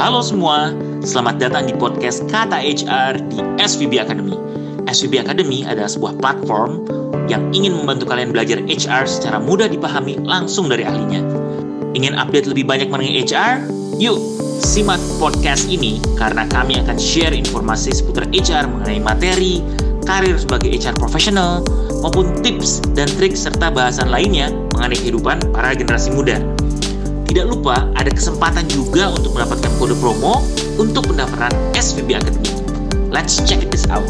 Halo semua, selamat datang di podcast Kata HR di SVB Academy. SVB Academy adalah sebuah platform yang ingin membantu kalian belajar HR secara mudah dipahami langsung dari ahlinya. Ingin update lebih banyak mengenai HR? Yuk, simak podcast ini karena kami akan share informasi seputar HR mengenai materi, karir sebagai HR profesional, maupun tips dan trik serta bahasan lainnya mengenai kehidupan para generasi muda. Tidak lupa ada kesempatan juga untuk mendapatkan kode promo untuk pendaftaran SVB Academy. Let's check this out.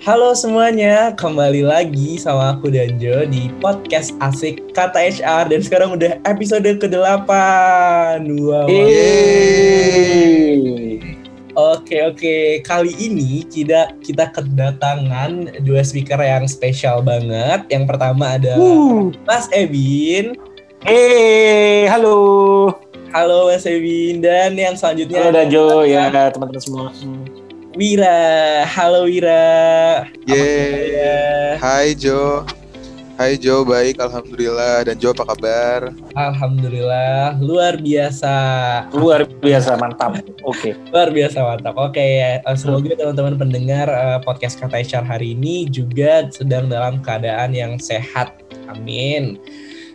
Halo semuanya, kembali lagi sama aku Danjo di podcast asik Kata HR dan sekarang udah episode ke-8. Wow. Oke oke, kali ini kita kita kedatangan dua speaker yang spesial banget. Yang pertama ada Uh. Mas Ebin. Eh, halo. Halo Mas Ebin dan yang selanjutnya Halo ada Dajo, ya teman-teman semua. Hmm. Wira. Halo Wira. Yeay. Hai Jo. Hai Jo, baik Alhamdulillah. Dan Jo apa kabar? Alhamdulillah luar biasa. Luar biasa mantap. Oke. Luar biasa mantap. Oke, ya. Eh, semoga teman-teman pendengar eh, podcast Kata HR hari ini juga sedang dalam keadaan yang sehat. Amin.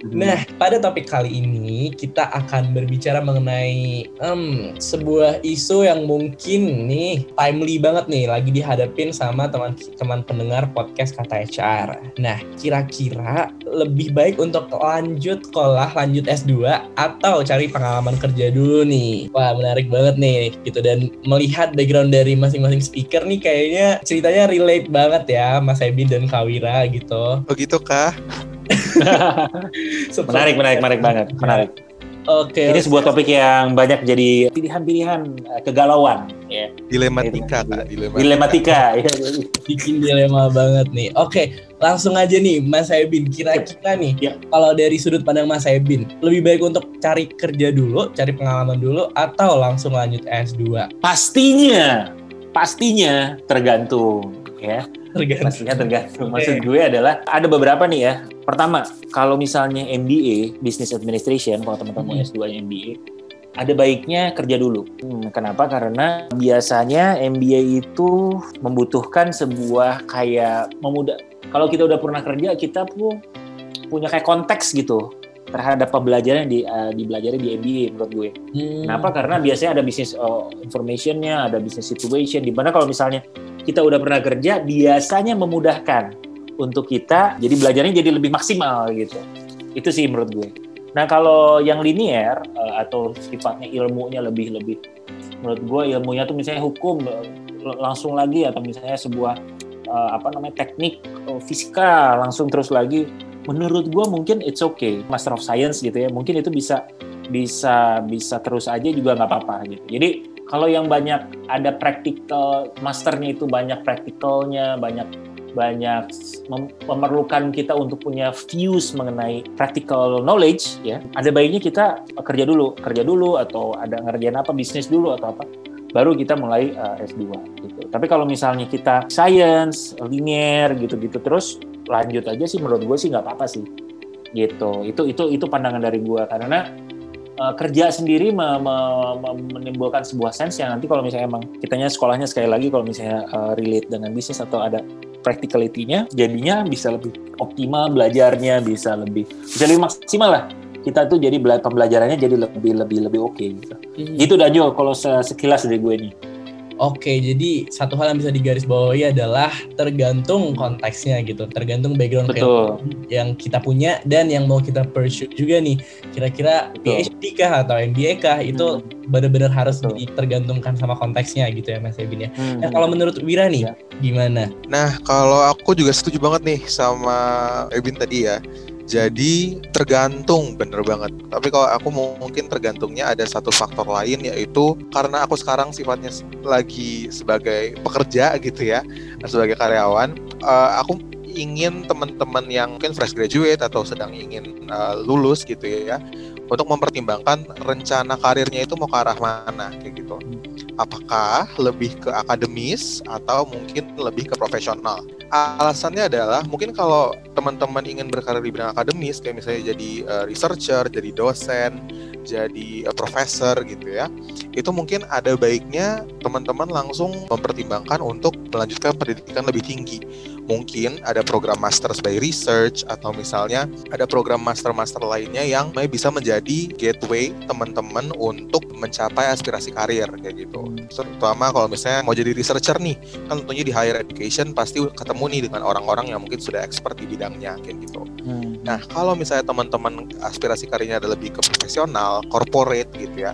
Nah, pada topik kali ini kita akan berbicara mengenai em, sebuah isu yang mungkin nih timely banget nih lagi dihadapin sama teman-teman pendengar podcast Kata HR. Nah, kira-kira lebih baik untuk lanjut sekolah, lanjut S2 atau cari pengalaman kerja dulu nih. Wah, menarik banget nih gitu dan melihat background dari masing-masing speaker nih kayaknya ceritanya relate banget ya Mas Ebin dan Kawira gitu. Begitu kah? Menarik, menarik, menarik banget. Menarik. Oke. Ini oke. sebuah topik yang banyak jadi pilihan-pilihan eh, kegalauan, ya. Dilematika kak, dilematika. Dilematika, ya. bikin dilema banget nih. Oke, langsung aja nih Mas Ebin. Kira-kira nih, Ya. kalau dari sudut pandang Mas Ebin, lebih baik untuk cari kerja dulu, cari pengalaman dulu, atau langsung lanjut S2? Pastinya, pastinya tergantung, ya. Tergantung. Pastinya tergantung. Maksud gue adalah ada beberapa nih ya. Pertama, kalau misalnya MBA, Business Administration, kalau teman-teman Hmm. S2 MBA, ada baiknya kerja dulu. Hmm, kenapa? Karena biasanya MBA itu membutuhkan sebuah kayak memudah. Kalau kita udah pernah kerja, kita pun punya kayak konteks gitu terhadap pembelajaran yang di, uh, dipelajari di MBA menurut gue. Hmm. Kenapa? Karena biasanya ada business uh, information-nya, ada business situation, di mana kalau misalnya kita udah pernah kerja, biasanya memudahkan untuk kita, jadi belajarnya jadi lebih maksimal gitu. Itu sih menurut gue. Nah kalau yang linear uh, atau sifatnya ilmunya lebih lebih, menurut gue ilmunya tuh misalnya hukum langsung lagi atau misalnya sebuah uh, apa namanya teknik uh, fisika langsung terus lagi. Menurut gue mungkin it's okay, Master of Science gitu ya, mungkin itu bisa bisa bisa terus aja juga nggak apa-apa gitu. Jadi kalau yang banyak ada practical masternya itu banyak practicalnya banyak banyak mem- memerlukan kita untuk punya views mengenai practical knowledge ya ada baiknya kita kerja dulu kerja dulu atau ada ngerjain apa bisnis dulu atau apa baru kita mulai uh, S2 gitu. Tapi kalau misalnya kita science linear gitu-gitu terus lanjut aja sih menurut gue sih nggak apa-apa sih gitu. Itu itu itu pandangan dari gue karena uh, kerja sendiri me- me- me- menimbulkan sebuah sense yang nanti kalau misalnya emang kitanya sekolahnya sekali lagi kalau misalnya uh, relate dengan bisnis atau ada practicality-nya jadinya bisa lebih optimal belajarnya bisa lebih bisa lebih maksimal lah kita tuh jadi bela- pembelajarannya jadi lebih lebih lebih oke gitu Hmm. gitu Dajo kalau se- sekilas dari gue nih Oke, jadi satu hal yang bisa digarisbawahi adalah tergantung konteksnya gitu, tergantung background betul yang kita punya dan yang mau kita pursue juga nih. Kira-kira. PhD kah atau MBA kah itu Hmm. benar-benar harus Betul. ditergantungkan sama konteksnya gitu ya Mas Ebin ya. Hmm. Nah, kalau menurut Wira nih Ya. gimana? Nah, kalau aku juga setuju banget nih sama Ebin tadi ya. Jadi tergantung bener banget. Tapi kalau aku mungkin tergantungnya ada satu faktor lain yaitu karena aku sekarang sifatnya lagi sebagai pekerja gitu ya, sebagai karyawan. eh, aku ingin teman-teman yang mungkin fresh graduate atau sedang ingin eh, lulus gitu ya, untuk mempertimbangkan rencana karirnya itu mau ke arah mana kayak gitu. Apakah lebih ke akademis atau mungkin lebih ke profesional? Alasannya adalah mungkin kalau teman-teman ingin berkarir di bidang akademis kayak misalnya jadi eh, researcher, jadi dosen, jadi uh, profesor gitu ya itu mungkin ada baiknya teman-teman langsung mempertimbangkan untuk melanjutkan pendidikan lebih tinggi mungkin ada program masters by research atau misalnya ada program master-master lainnya yang bisa menjadi gateway teman-teman untuk mencapai aspirasi karir kayak gitu. Terutama kalau misalnya mau jadi researcher nih, kan tentunya di higher education pasti ketemu nih dengan orang-orang yang mungkin sudah expert di bidangnya kayak gitu. Hmm. Nah, kalau misalnya teman-teman aspirasi karirnya ada lebih ke profesional, corporate gitu ya,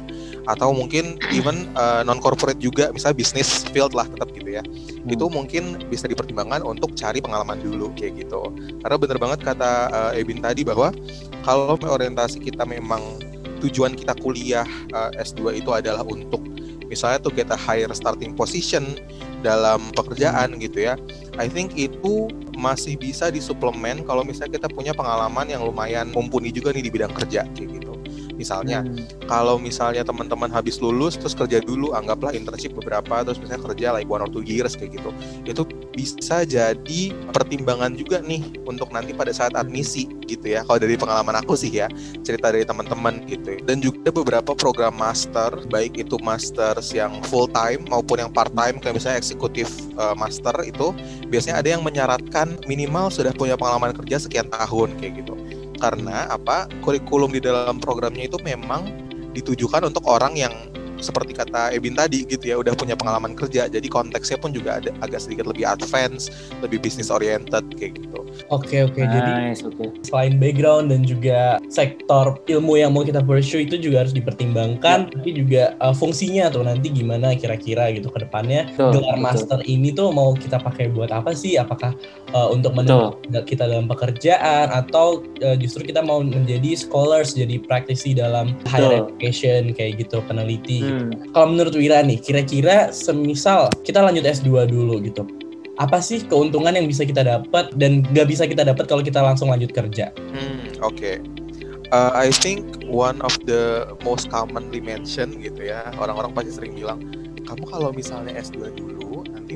atau mungkin even uh, non corporate juga, misalnya bisnis field lah tetap gitu ya, hmm. itu mungkin bisa dipertimbangkan untuk cari pengalaman dulu kayak gitu. Karena bener banget kata uh, Ebin tadi bahwa kalau orientasi kita memang tujuan kita kuliah uh, eh, S2 itu adalah untuk misalnya tuh kita higher starting position dalam pekerjaan gitu ya. I think itu masih bisa disuplemen kalau misalnya kita punya pengalaman yang lumayan mumpuni juga nih di bidang kerja kayak gitu. Misalnya, hmm. kalau misalnya teman-teman habis lulus terus kerja dulu, anggaplah internship beberapa terus misalnya kerja like one or two years kayak gitu. Itu bisa jadi pertimbangan juga nih untuk nanti pada saat admisi gitu ya. Kalau dari pengalaman aku sih ya, cerita dari teman-teman gitu. Dan juga beberapa program master, baik itu masters yang full time maupun yang part time kayak misalnya eksekutif uh, master itu biasanya ada yang menyaratkan minimal sudah punya pengalaman kerja sekian tahun kayak gitu karena apa kurikulum di dalam programnya itu memang ditujukan untuk orang yang seperti kata Ebin tadi gitu ya udah punya pengalaman kerja jadi konteksnya pun juga ada agak sedikit lebih advance lebih bisnis oriented kayak gitu Oke oke nice, jadi okay. selain background dan juga sektor ilmu yang mau kita pursue itu juga harus dipertimbangkan, yeah. tapi juga uh, fungsinya tuh nanti gimana kira-kira gitu ke depannya betul, gelar betul. master ini tuh mau kita pakai buat apa sih? Apakah uh, untuk menunjang kita dalam pekerjaan atau uh, justru kita mau menjadi scholars jadi praktisi dalam betul. higher education kayak gitu peneliti. Gitu. Hmm. Kalau menurut Wira nih, kira-kira semisal kita lanjut S2 dulu gitu apa sih keuntungan yang bisa kita dapat dan gak bisa kita dapat kalau kita langsung lanjut kerja? Hmm, oke. Okay. Uh, I think one of the most commonly mentioned gitu ya, orang-orang pasti sering bilang, kamu kalau misalnya S2 dulu,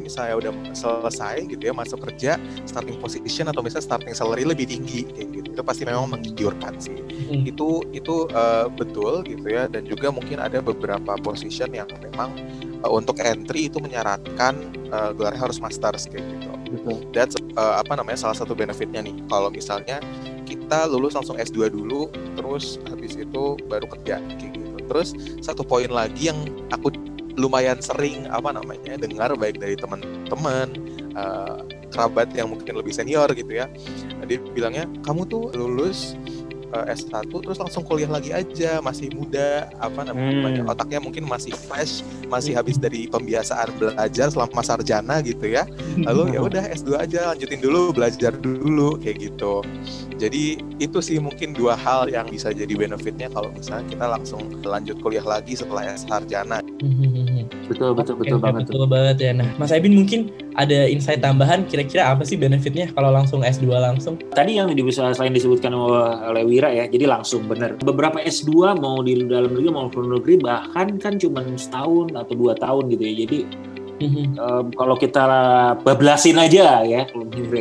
misalnya udah selesai gitu ya, masuk kerja, starting position atau misalnya starting salary lebih tinggi kayak gitu. Itu pasti memang menggiurkan sih. Hmm. Itu itu uh, betul gitu ya, dan juga mungkin ada beberapa position yang memang uh, untuk entry itu menyarankan uh, gelarnya harus masters kayak gitu. Betul. That's uh, apa namanya salah satu benefitnya nih. Kalau misalnya kita lulus langsung S2 dulu, terus habis itu baru kerja kayak gitu. Terus satu poin lagi yang aku lumayan sering apa namanya dengar baik dari teman-teman uh, kerabat yang mungkin lebih senior gitu ya. Dia bilangnya kamu tuh lulus uh, eh, S1 terus langsung kuliah lagi aja masih muda apa namanya hmm. otaknya mungkin masih fresh masih habis dari pembiasaan belajar selama sarjana gitu ya lalu ya udah S2 aja lanjutin dulu belajar dulu kayak gitu jadi itu sih mungkin dua hal yang bisa jadi benefitnya kalau misalnya kita langsung lanjut kuliah lagi setelah S sarjana betul betul betul okay, banget betul banget ya. Nah Mas Aibin mungkin ada insight tambahan kira-kira apa sih benefitnya kalau langsung S2 langsung? Tadi yang selain disebutkan oleh Wira ya jadi langsung bener. Beberapa S2 mau di dalam negeri mau luar negeri bahkan kan cuma setahun atau dua tahun gitu ya. Jadi mm-hmm. um, kalau kita bablasin aja ya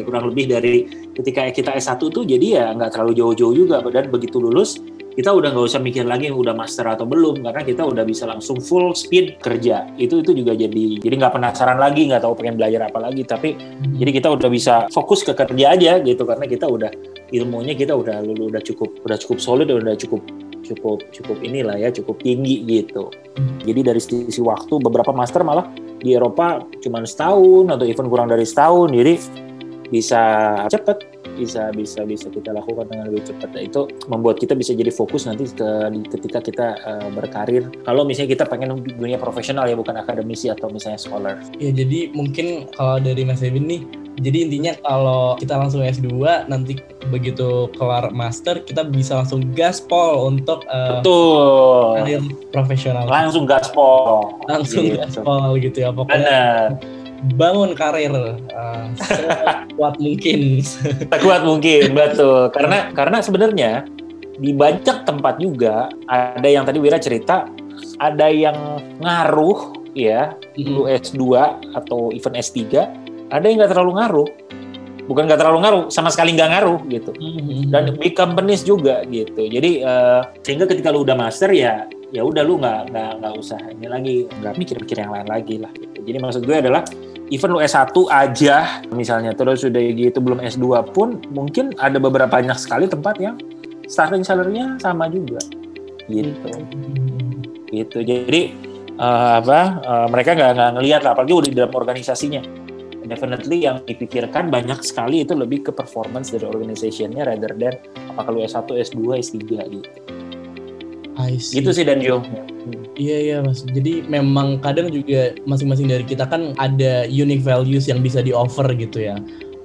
kurang lebih dari ketika kita S1 tuh jadi ya nggak terlalu jauh-jauh juga. Dan begitu lulus kita udah nggak usah mikir lagi udah master atau belum karena kita udah bisa langsung full speed kerja. Itu itu juga jadi jadi nggak penasaran lagi nggak tahu pengen belajar apa lagi. Tapi hmm. jadi kita udah bisa fokus ke kerja aja gitu karena kita udah ilmunya kita udah lulu udah cukup udah cukup solid udah cukup cukup cukup inilah ya cukup tinggi gitu. Hmm. jadi dari sisi waktu beberapa master malah di Eropa cuma setahun atau even kurang dari setahun. Jadi bisa cepet bisa bisa bisa kita lakukan dengan lebih cepat. Nah, itu membuat kita bisa jadi fokus nanti ke, ketika kita uh, berkarir. Kalau misalnya kita pengen dunia profesional ya bukan akademisi atau misalnya scholar. Ya jadi mungkin kalau dari Mas Evin nih jadi intinya kalau kita langsung S2 nanti begitu kelar master kita bisa langsung gaspol untuk uh, betul. karir profesional. Langsung gaspol. Langsung gitu. gaspol gitu ya pokoknya bangun karir uh, sekuat mungkin. Sekuat mungkin, betul. Karena karena sebenarnya di banyak tempat juga ada yang tadi Wira cerita, ada yang ngaruh ya, mm-hmm. S2 atau even S3, ada yang nggak terlalu ngaruh. bukan nggak terlalu ngaruh sama sekali nggak ngaruh gitu Mhm. dan big companies juga gitu jadi eh, sehingga ketika lu udah master ya ya udah lu nggak nggak nggak usah ini lagi nggak mikir-mikir yang lain lagi lah gitu. jadi maksud gue adalah even lu S1 aja misalnya terus udah gitu belum S2 pun mungkin ada beberapa banyak sekali tempat yang starting salary-nya sama juga gitu gitu jadi eh, apa eh, mereka nggak nggak ngelihat lah apalagi udah di dalam organisasinya definitely yang dipikirkan banyak sekali itu lebih ke performance dari organizationnya rather than apakah lu S1, S2, S3 gitu. I see. Gitu sih dan Jo. Iya iya mas. Jadi memang kadang juga masing-masing dari kita kan ada unique values yang bisa di offer gitu ya.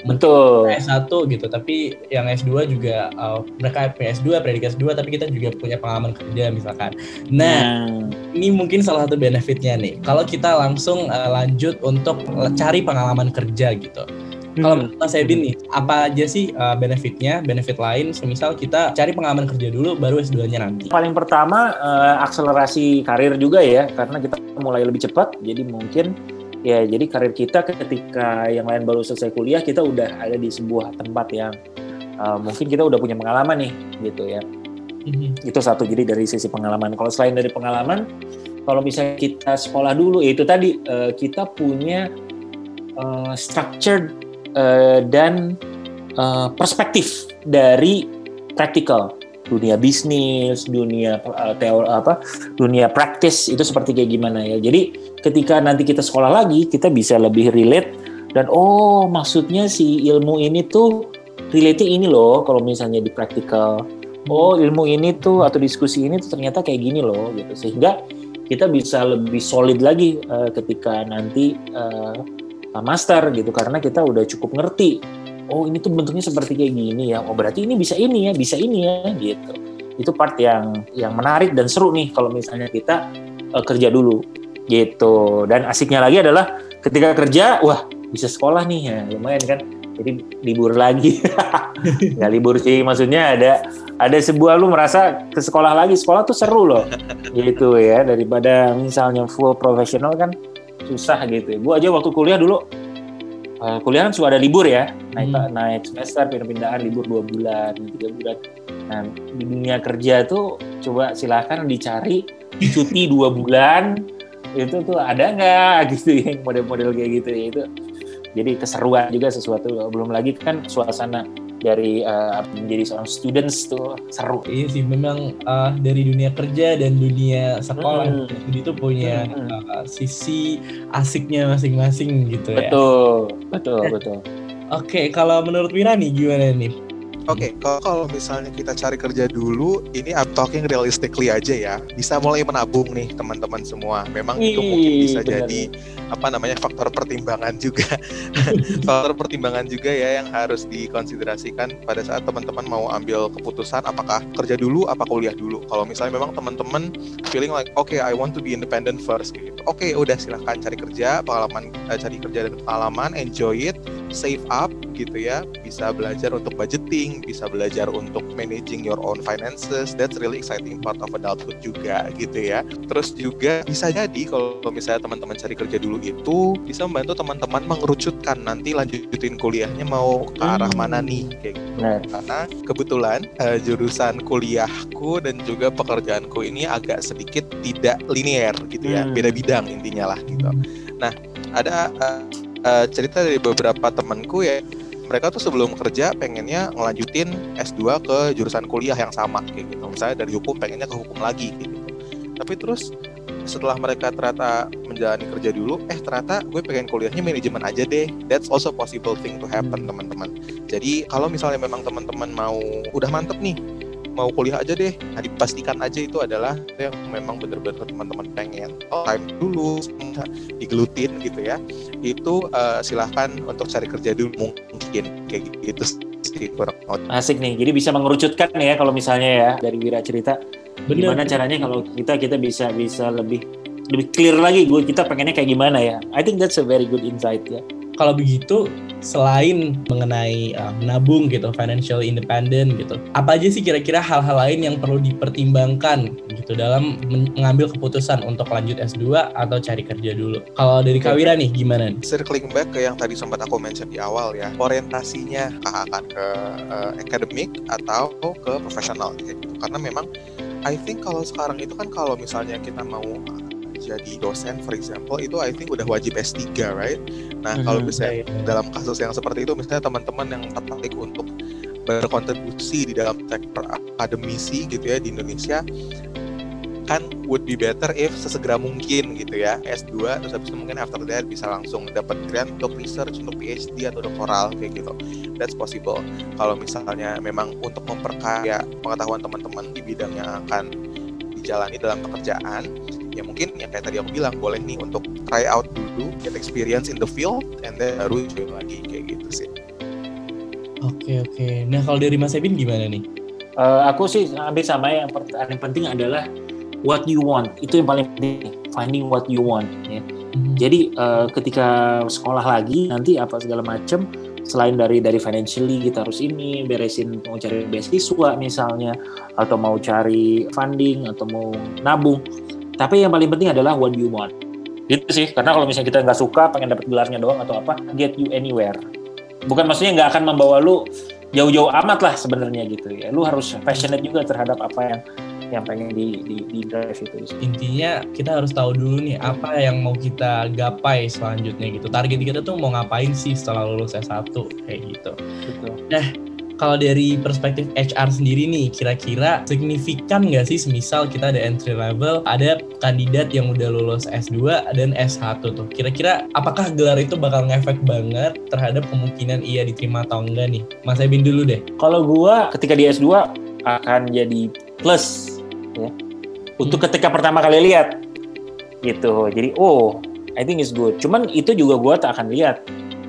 Betul. S1 gitu, tapi yang S2 juga uh, mereka punya S2, predikat S2, tapi kita juga punya pengalaman kerja misalkan. Nah, Hmm. ini mungkin salah satu benefitnya nih. Kalau kita langsung uh, lanjut untuk cari pengalaman kerja gitu. Kalau menurut Mas Ebin nih, apa aja sih uh, benefitnya, benefit lain? Semisal kita cari pengalaman kerja dulu, baru S2-nya nanti. paling pertama eh, akselerasi karir juga ya karena kita mulai lebih cepat jadi mungkin ya jadi karir kita ketika yang lain baru selesai kuliah kita udah ada di sebuah tempat yang eh, mungkin kita udah punya pengalaman nih gitu ya Mhm. itu satu jadi dari sisi pengalaman kalau selain dari pengalaman kalau misalnya kita sekolah dulu ya itu tadi eh, kita punya eh, structured eh, dan eh, perspektif dari practical. Dunia bisnis dunia eh, teori apa dunia praktis itu seperti kayak gimana ya. Jadi ketika nanti kita sekolah lagi kita bisa lebih relate dan oh maksudnya si ilmu ini tuh relate ini loh kalau misalnya di praktikal. Oh ilmu ini tuh atau diskusi ini tuh ternyata kayak gini loh gitu. Sehingga kita bisa lebih solid lagi eh, ketika nanti eh, master gitu karena kita udah cukup ngerti oh ini tuh bentuknya seperti kayak gini ya oh berarti ini bisa ini ya bisa ini ya gitu. Itu part yang yang menarik dan seru nih kalau misalnya kita eh, kerja dulu gitu. Dan asiknya lagi adalah ketika kerja wah bisa sekolah nih ya lumayan kan jadi libur lagi. Nggak libur sih maksudnya ada ada sebuah lu merasa ke sekolah lagi sekolah tuh seru loh gitu ya daripada misalnya full profesional kan susah gitu gue aja waktu kuliah dulu eh, kuliah kan suka ada libur ya. Naik Hmm. naik semester pindah-pindahan libur dua bulan tiga bulan. Nah di dunia kerja tuh coba silakan dicari cuti dua bulan itu tuh ada nggak? Gitu yang model-model kayak gitu ya itu. Jadi keseruan juga sesuatu. Belum lagi kan suasana dari eh, menjadi seorang students tuh seru Iya sih, memang uh, dari dunia kerja dan dunia sekolah Hmm. jadi itu punya Hmm. uh, sisi asiknya masing-masing gitu ya. betul betul betul Oke, kalau menurut Wira nih gimana nih? Oke, kalau kalau misalnya kita cari kerja dulu, ini I'm talking realistically aja ya. Bisa mulai menabung nih teman-teman semua. Memang itu mungkin bisa benar. jadi apa namanya faktor pertimbangan juga. faktor pertimbangan juga ya yang harus dikonsiderasikan pada saat teman-teman mau ambil keputusan apakah kerja dulu apa kuliah dulu. Kalau misalnya memang teman-teman feeling like okay I want to be independent first gitu. Oke, udah silahkan cari kerja, pengalaman eh, cari kerja dan pengalaman, enjoy it, save up gitu ya. Bisa belajar untuk budgeting, bisa belajar untuk managing your own finances. That's really exciting part of adulthood juga gitu ya. Terus juga bisa jadi kalau misalnya teman-teman cari kerja dulu itu bisa membantu teman-teman mengerucutkan nanti lanjutin kuliahnya mau ke arah mana nih kayak gitu. Benar. Karena kebetulan eh, jurusan kuliahku dan juga pekerjaanku ini agak sedikit tidak linear gitu ya, Hmm. beda bidang intinya lah gitu. Ada eh, eh, cerita dari beberapa temanku ya, mereka tuh sebelum kerja pengennya ngelanjutin S2 ke jurusan kuliah yang sama kayak gitu. Misalnya dari hukum pengennya ke hukum lagi kayak gitu. Tapi terus setelah mereka ternyata menjalani kerja dulu, eh ternyata gue pengen kuliahnya manajemen aja deh. That's also possible thing to happen teman-teman. Jadi kalau misalnya memang teman-teman mau udah mantep nih, mau kuliah aja deh, nah dipastikan aja itu adalah yang memang bener-bener teman-teman pengen. Oh, time dulu, digelutin gitu ya. Itu eh, silahkan untuk cari kerja dulu mungkin kayak gitu sih kurang lebih. asik nih jadi bisa mengerucutkan ya kalau misalnya ya dari Wira cerita Bener. gimana caranya kalau kita kita bisa bisa lebih lebih clear lagi gue kita pengennya kayak gimana ya I think that's a very good insight ya Kalau begitu selain mengenai uh, menabung gitu, financial independent gitu. Apa aja sih kira-kira hal-hal lain yang perlu dipertimbangkan gitu dalam mengambil keputusan untuk lanjut S2 atau cari kerja dulu? Kalau dari Kawira nih gimana? Circling back ke yang tadi sempat aku mention di awal ya, orientasinya akan ke uh, akademik atau ke profesional gitu. Karena memang I think kalau sekarang itu kan kalau misalnya kita mau jadi dosen for example itu I think udah wajib S3 right? Nah mm-hmm, kalau misalnya yeah, yeah. dalam kasus yang seperti itu misalnya teman-teman yang tertarik untuk berkontribusi di dalam sektor akademisi gitu ya di Indonesia kan would be better if sesegera mungkin gitu ya S2 terus habis itu mungkin after that bisa langsung dapat grant untuk research untuk PhD atau doktoral kayak gitu. That's possible. Kalau misalnya memang untuk memperkaya pengetahuan teman-teman di bidang yang akan dijalani dalam pekerjaan ya mungkin yang kayak tadi aku bilang boleh nih untuk try out dulu get experience in the field and then baru join lagi kayak gitu sih oke okay, oke okay. nah kalau dari Mas Ebin gimana nih uh, aku sih hampir sama yang paling penting adalah what you want itu yang paling penting finding what you want ya hmm. jadi uh, ketika sekolah lagi nanti apa segala macam selain dari dari financially kita harus ini beresin mau cari beasiswa misalnya atau mau cari funding atau mau nabung tapi yang paling penting adalah what you want. Gitu sih, karena kalau misalnya kita nggak suka, pengen dapat gelarnya doang atau apa, get you anywhere. Bukan maksudnya nggak akan membawa lu jauh-jauh amat lah sebenarnya gitu ya. Lu harus passionate juga terhadap apa yang yang pengen di, di, di drive itu. Intinya kita harus tahu dulu nih apa yang mau kita gapai selanjutnya gitu. Target kita tuh mau ngapain sih setelah lulus S1 kayak gitu. Betul. Nah, kalau dari perspektif HR sendiri nih, kira-kira signifikan nggak sih semisal kita ada entry level, ada kandidat yang udah lulus S2 dan S1 tuh. Kira-kira apakah gelar itu bakal ngefek banget terhadap kemungkinan ia diterima atau enggak nih? Mas Ebin dulu deh. Kalau gua ketika di S2 akan jadi plus ya. Untuk hmm. ketika pertama kali lihat gitu. Jadi oh, I think it's good. Cuman itu juga gua tak akan lihat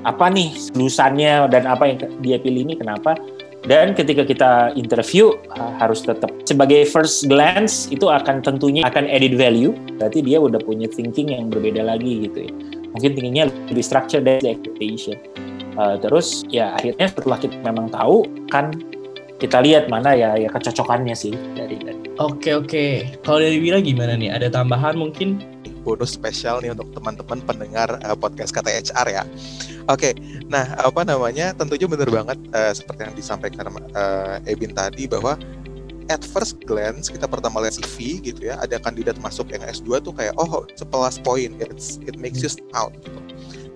apa nih lulusannya dan apa yang dia pilih ini kenapa dan ketika kita interview harus tetap sebagai first glance itu akan tentunya akan added value. Berarti dia udah punya thinking yang berbeda lagi gitu ya. Mungkin thinkingnya lebih structure dari expectation. Uh, terus ya akhirnya setelah kita memang tahu kan kita lihat mana ya ya kecocokannya sih dari dari. Oke oke. Kalau dari Wira gimana nih? Ada tambahan mungkin? Bonus spesial nih untuk teman-teman pendengar uh, podcast kata HR ya. Oke, okay, nah apa namanya? Tentunya benar banget uh, seperti yang disampaikan uh, Ebin tadi bahwa at first glance kita pertama lihat CV gitu ya, ada kandidat masuk yang S2 tuh kayak oh sepelas poin, it makes you out gitu.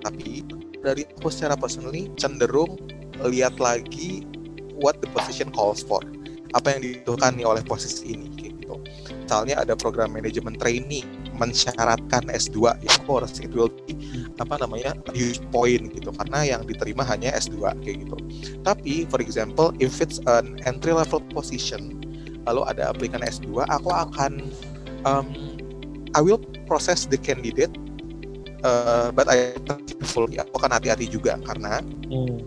Tapi dari aku secara personally cenderung lihat lagi what the position calls for. Apa yang dibutuhkan nih oleh posisi ini gitu. Misalnya ada program manajemen trainee mensyaratkan S2 ya of course it will be apa namanya huge point gitu karena yang diterima hanya S2 kayak gitu. Tapi for example if it's an entry level position lalu ada aplikan S2 aku akan um, I will process the candidate uh, but I fully aku akan hati-hati juga karena hmm.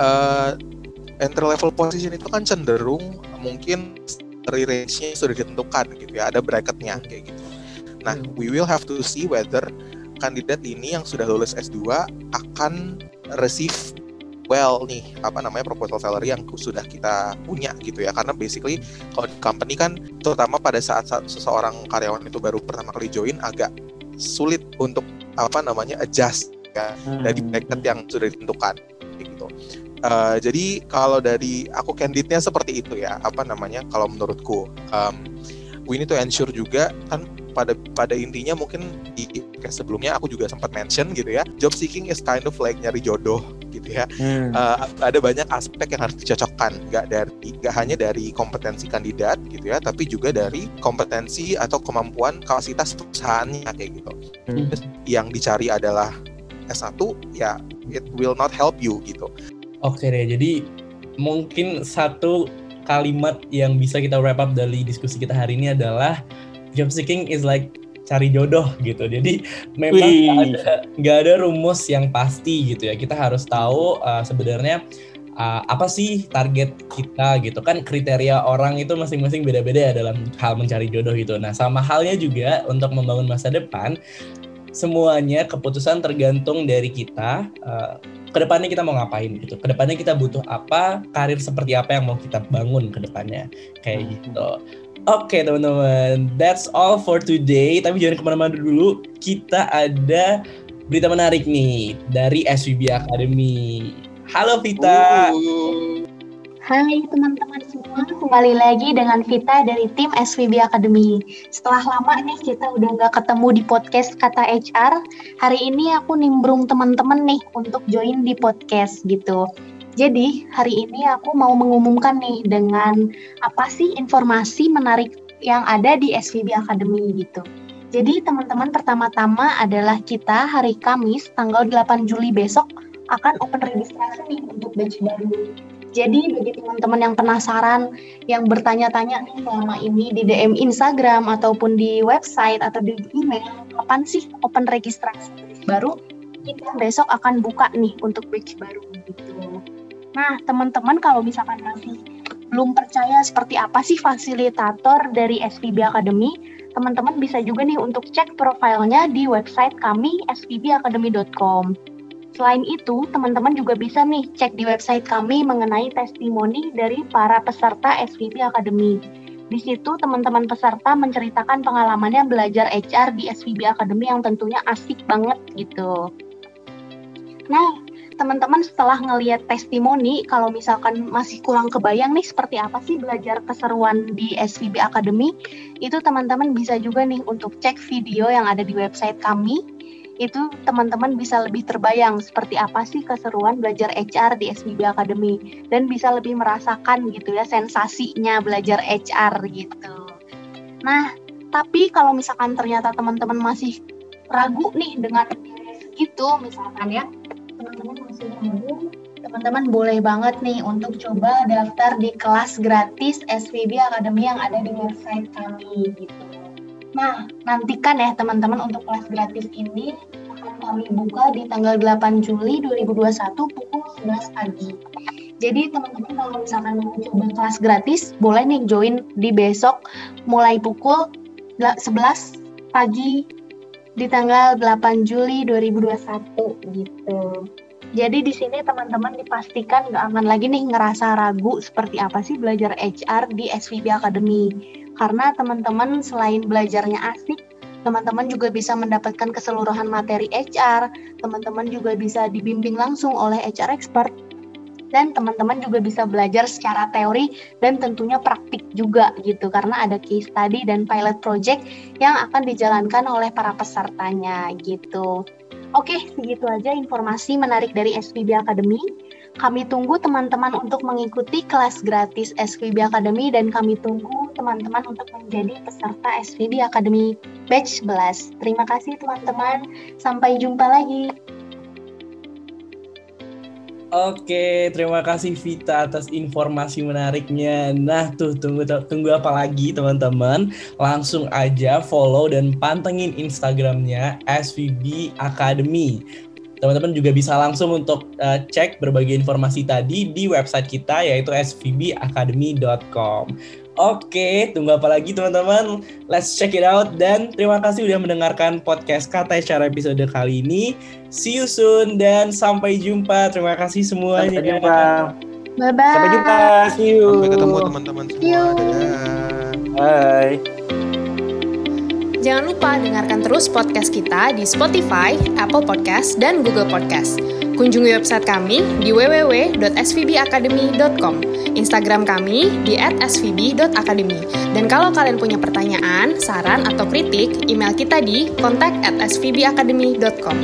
uh, entry level position itu kan cenderung mungkin dari range-nya sudah ditentukan gitu ya ada bracketnya kayak gitu Nah, hmm. we will have to see whether kandidat ini yang sudah lulus S2 akan receive well nih apa namanya proposal salary yang sudah kita punya gitu ya karena basically kalau di company kan terutama pada saat, saat seseorang karyawan itu baru pertama kali join agak sulit untuk apa namanya adjust ya hmm. dari bracket yang sudah ditentukan gitu. Uh, jadi kalau dari aku candidnya seperti itu ya. Apa namanya? Kalau menurutku um, we need to ensure juga kan pada pada intinya mungkin di kayak sebelumnya aku juga sempat mention gitu ya job seeking is kind of like nyari jodoh gitu ya. Hmm. uh, ada banyak aspek yang harus dicocokkan. Nggak dari nggak hanya dari kompetensi kandidat gitu ya tapi juga dari kompetensi atau kemampuan kapasitas perusahaannya kayak gitu. Hmm. yang dicari adalah S1 ya it will not help you gitu oke deh jadi mungkin satu kalimat yang bisa kita wrap up dari diskusi kita hari ini adalah job seeking is like cari jodoh gitu. Jadi memang nggak ada gak ada rumus yang pasti gitu ya. Kita harus tahu uh, sebenarnya uh, apa sih target kita gitu kan kriteria orang itu masing-masing beda-beda ya dalam hal mencari jodoh gitu. Nah sama halnya juga untuk membangun masa depan semuanya keputusan tergantung dari kita. Uh, ke depannya kita mau ngapain gitu. Ke depannya kita butuh apa, karir seperti apa yang mau kita bangun ke depannya kayak gitu. Oke okay, teman-teman, that's all for today. Tapi jangan ke mana-mana dulu. Kita ada berita menarik nih dari SVB Academy. Halo Vita. Uh. Hai teman-teman semua, kembali lagi dengan Vita dari tim SVB Academy. Setelah lama nih kita udah nggak ketemu di podcast Kata HR, hari ini aku nimbrung teman-teman nih untuk join di podcast gitu. Jadi hari ini aku mau mengumumkan nih dengan apa sih informasi menarik yang ada di SVB Academy gitu. Jadi teman-teman pertama-tama adalah kita hari Kamis tanggal 8 Juli besok akan open registrasi nih untuk batch baru jadi bagi teman-teman yang penasaran, yang bertanya-tanya nih selama ini di DM Instagram ataupun di website atau di email, kapan sih open registrasi baru? Kita besok akan buka nih untuk batch baru gitu. Nah, teman-teman kalau misalkan masih belum percaya seperti apa sih fasilitator dari SVB Academy, teman-teman bisa juga nih untuk cek profilnya di website kami svbacademy.com. Selain itu, teman-teman juga bisa nih cek di website kami mengenai testimoni dari para peserta SVB Academy. Di situ teman-teman peserta menceritakan pengalamannya belajar HR di SVB Academy yang tentunya asik banget gitu. Nah, teman-teman setelah ngelihat testimoni, kalau misalkan masih kurang kebayang nih seperti apa sih belajar keseruan di SVB Academy, itu teman-teman bisa juga nih untuk cek video yang ada di website kami itu teman-teman bisa lebih terbayang seperti apa sih keseruan belajar HR di SBB Academy dan bisa lebih merasakan gitu ya sensasinya belajar HR gitu. Nah, tapi kalau misalkan ternyata teman-teman masih ragu nih dengan itu misalkan ya, teman-teman masih ragu, teman-teman boleh banget nih untuk coba daftar di kelas gratis SVB Academy yang ada di website kami gitu. Nah, nantikan ya teman-teman untuk kelas gratis ini akan kami buka di tanggal 8 Juli 2021 pukul 11 pagi. Jadi teman-teman kalau misalkan mau coba kelas gratis, boleh nih join di besok mulai pukul 11 pagi di tanggal 8 Juli 2021 gitu. Jadi di sini teman-teman dipastikan nggak aman lagi nih ngerasa ragu seperti apa sih belajar HR di SVB Academy karena teman-teman selain belajarnya asik, teman-teman juga bisa mendapatkan keseluruhan materi HR, teman-teman juga bisa dibimbing langsung oleh HR expert, dan teman-teman juga bisa belajar secara teori dan tentunya praktik juga gitu karena ada case study dan pilot project yang akan dijalankan oleh para pesertanya gitu. Oke, segitu aja informasi menarik dari SPB Academy. Kami tunggu teman-teman untuk mengikuti kelas gratis SVB Academy dan kami tunggu teman-teman untuk menjadi peserta SVB Academy Batch 11. Terima kasih teman-teman. Sampai jumpa lagi. Oke, terima kasih Vita atas informasi menariknya. Nah, tuh tunggu tunggu apa lagi teman-teman? Langsung aja follow dan pantengin Instagramnya SVB Academy teman-teman juga bisa langsung untuk uh, cek berbagai informasi tadi di website kita yaitu svbacademy.com. Oke, tunggu apa lagi teman-teman? Let's check it out dan terima kasih udah mendengarkan podcast Kata Secara episode kali ini. See you soon dan sampai jumpa. Terima kasih semuanya. Sampai jumpa. Bye bye. Sampai jumpa. See you. Sampai ketemu teman-teman semua. Dadah. Bye. Jangan lupa dengarkan terus podcast kita di Spotify, Apple Podcast, dan Google Podcast. Kunjungi website kami di www.svbacademy.com, Instagram kami di @svb.academy. Dan kalau kalian punya pertanyaan, saran, atau kritik, email kita di kontak@svbacademy.com.